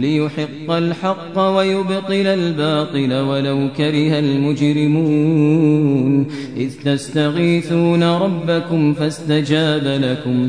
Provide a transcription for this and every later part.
ليحق الحق ويبطل الباطل ولو كره المجرمون إذ تستغيثون ربكم فاستجاب لكم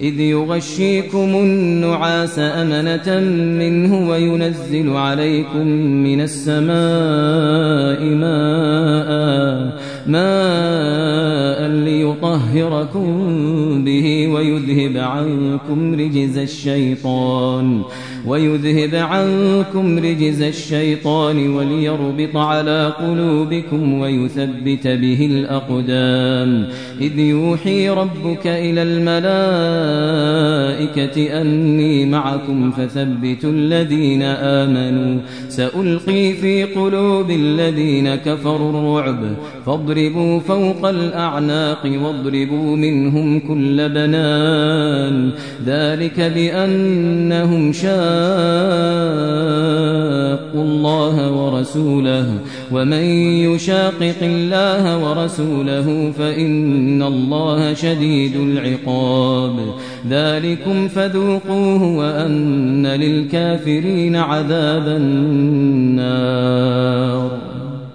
إذ يغشيكم النعاس أمنة منه وينزل عليكم من السماء ماء ماء ليطهركم به ويذهب عنكم رجز الشيطان ويذهب عنكم رجز الشيطان وليربط على قلوبكم ويثبت به الأقدام. إذ يوحي ربك إلى الملائكة أني معكم فثبتوا الذين آمنوا. سألقي في قلوب الذين كفروا الرعب فوق الأعناق واضربوا منهم كل بنان. ذلك بأنهم شاقوا الله ورسوله. ومن يشاقق الله ورسوله فإن الله شديد العقاب. ذلكم فذوقوه وأن للكافرين عذاب النار.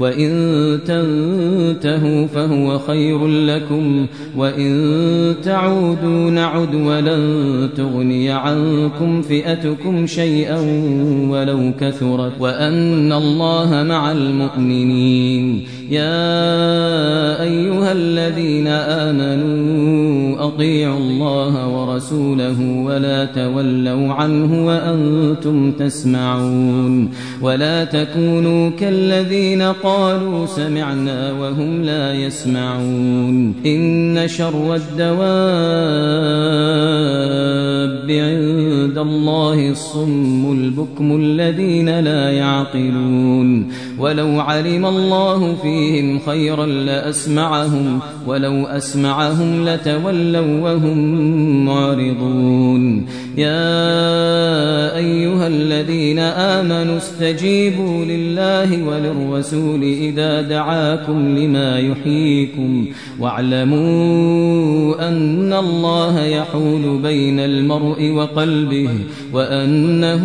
وإن تنتهوا فهو خير لكم وإن تعودوا نعد ولن تغني عنكم فئتكم شيئا ولو كثرت وأن الله مع المؤمنين. يا أيها الذين آمنوا أطيعوا الله ورسوله ولا تولوا عنه وأنتم تسمعون ولا تكونوا كالذين قالوا سمعنا وهم لا يسمعون إن شر الدواب عند الله الصم البكم الذين لا يعقلون ولو علم الله فيهم خيرا لأسمعهم ولو أسمعهم لتولوا وهم معرضون. يا أيها الذين آمنوا استجيبوا لله وللرسول إذا دعاكم لما يحييكم واعلموا أن الله يحول بين المرء وقلبه وأنه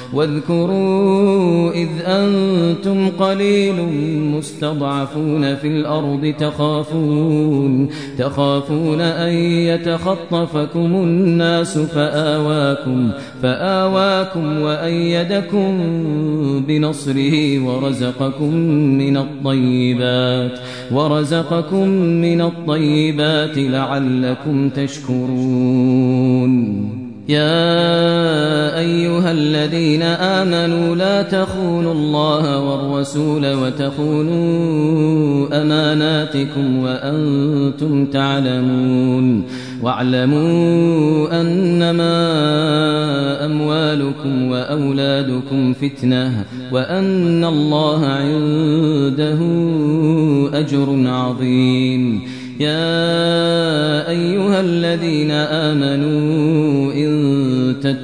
واذكروا إذ أنتم قليل مستضعفون في الأرض تخافون تخافون أن يتخطفكم الناس فآواكم فآواكم وأيدكم بنصره ورزقكم من الطيبات ورزقكم من الطيبات لعلكم تشكرون. يا أيها الذين آمنوا لا تخونوا الله والرسول وتخونوا أماناتكم وأنتم تعلمون واعلموا أنما أموالكم وأولادكم فتنة وأن الله عنده أجر عظيم. يا أيها الذين آمنوا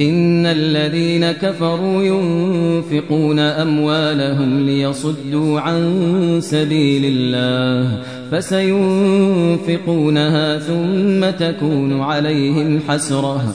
إن الذين كفروا ينفقون أموالهم ليصدوا عن سبيل الله فسينفقونها ثم تكون عليهم حسرة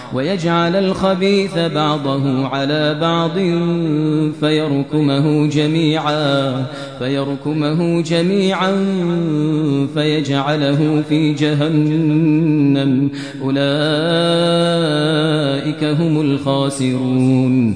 ويجعل الخبيث بعضه على بعض فيركمه جميعا فيركمه جميعا فيجعله في جهنم. أولئك هم الخاسرون.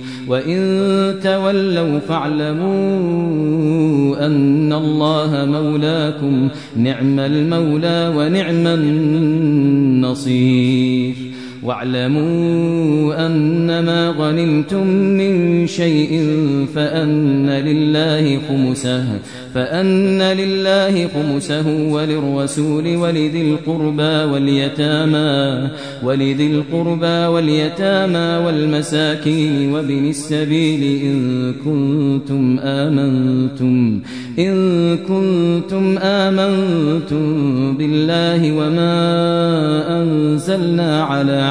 وإن تولوا فاعلموا أن الله مولاكم نعم المولى ونعم النصير واعلموا أنما غنمتم من شيء فأن لله خمسه فأن لله خمسه وللرسول ولذي القربى واليتامى ولذي القربى واليتامى والمساكين وابن السبيل إن كنتم آمنتم إن كنتم آمنتم بالله وما أنزلنا على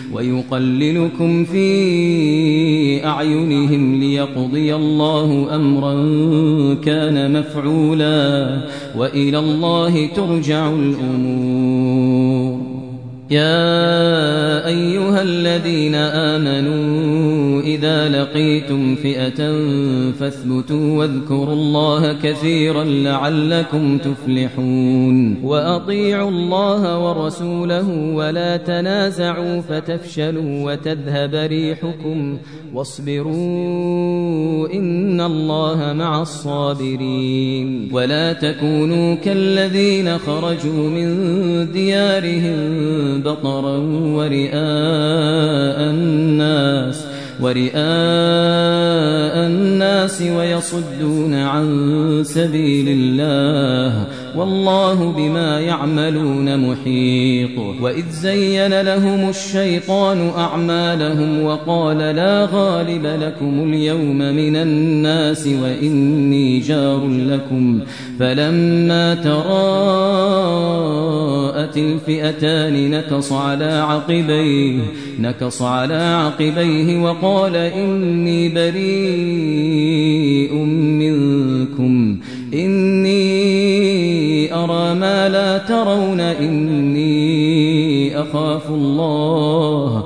ويقللكم في أعينهم ليقضي الله أمرا كان مفعولا وإلى الله ترجع الأمور. يا أيها الذين آمنوا إذا لقيتم فئة فاثبتوا واذكروا الله كثيرا لعلكم تفلحون وأطيعوا الله ورسوله ولا تنازعوا فتفشلوا وتذهب ريحكم واصبروا إن الله مع الصابرين ولا تكونوا كالذين خرجوا من ديارهم بطرا ورئاء الناس ورئاء الناس ويصدون عن سبيل الله. والله بما يعملون محيط. وإذ زين لهم الشيطان أعمالهم وقال لا غالب لكم اليوم من الناس وإني جار لكم. فلما تراءت الفئتان نكص على عقبيه نكص على عقبيه وقال إني بريء منكم إني أرى ما لا ترون إني أخاف الله.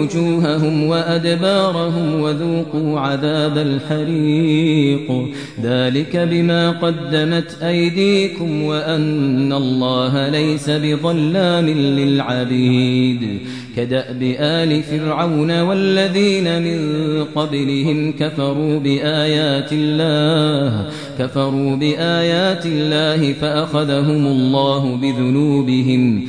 وجوههم وأدبارهم وذوقوا عذاب الحريق. ذلك بما قدمت أيديكم وأن الله ليس بظلام للعبيد. كدأب آل فرعون والذين من قبلهم كفروا بآيات الله كفروا بآيات الله فأخذهم الله بذنوبهم.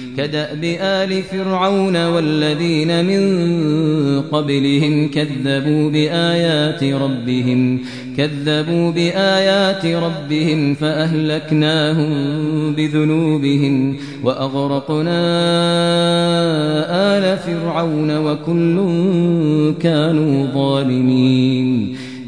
كدأب آل فرعون والذين من قبلهم كذبوا بآيات ربهم كذبوا بآيات ربهم فأهلكناهم بذنوبهم وأغرقنا آل فرعون وكل كانوا ظالمين.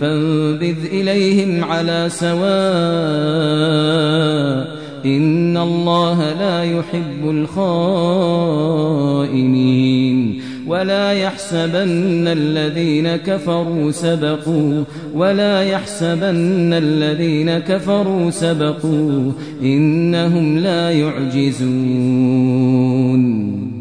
فانبذ إليهم على سواء إن الله لا يحب الخائنين ولا يحسبن الذين كفروا سبقوا ولا يحسبن الذين كفروا سبقوا إنهم لا يعجزون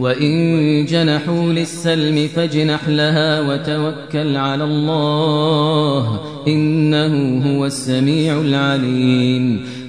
وإن جنحوا للسلم فاجنح لها وتوكل على الله إنه هو السميع العليم.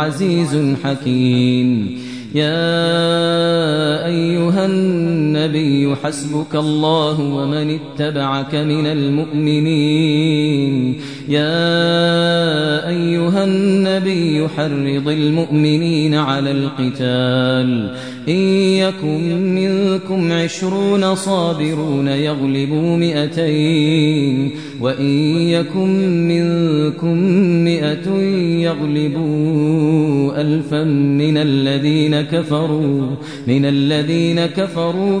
عزيز حكيم. يا أيها النبي حسبك الله ومن اتبعك من المؤمنين. يا أيها النبي حرض المؤمنين على القتال. إن يكن منكم عشرون صابرون يغلبوا مئتين. وإن يكن منكم مئة يغلبوا ألفا من الذين كفروا من الذين كفروا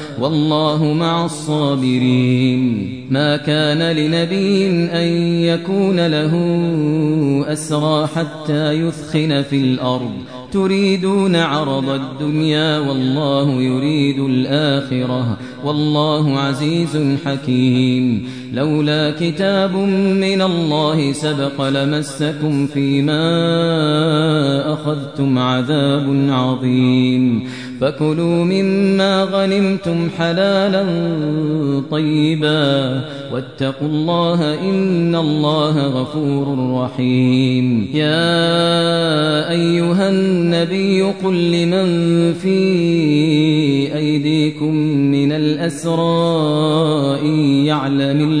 والله مع الصابرين. ما كان لنبي أن يكون له أسرى حتى يثخن في الأرض. تريدون عرض الدنيا والله يريد الآخرة. والله عزيز حكيم. لولا كتاب من الله سبق لمسكم فيما أخذتم عذاب عظيم. فكلوا مما غنمتم حلالا طيبا. واتقوا الله إن الله غفور رحيم. يا أيها النبي قل لمن في أيديكم من الأسرى إن يعلم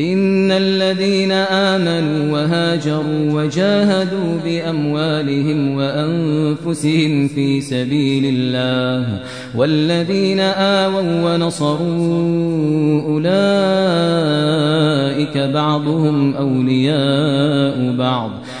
إن الذين آمنوا وهاجروا وجاهدوا بأموالهم وأنفسهم في سبيل الله والذين آووا ونصروا أولئك بعضهم أولياء بعض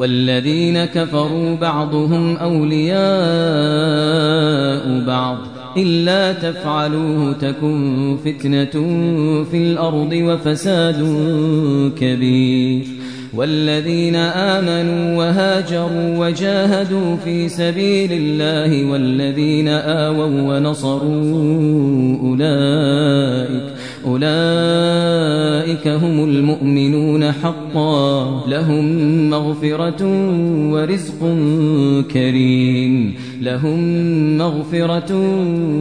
والذين كفروا بعضهم أولياء بعض. إلا تفعلوه تكن فتنة في الأرض وفساد كبير. والذين آمنوا وهاجروا وجاهدوا في سبيل الله والذين آووا ونصروا أولئك أولئك هم المؤمنون حقا. لهم مغفرة ورزق كريم. لهم مغفرة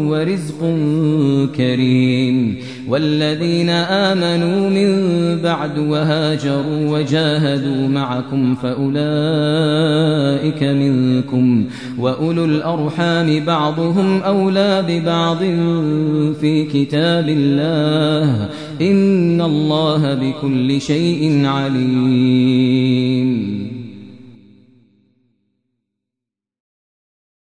ورزق كريم. والذين آمنوا من بعد وهاجروا وجاهدوا معكم فأولئك منكم وأولو الأرحام بعضهم أولى ببعض في كتاب الله إن الله بكل شيء عليم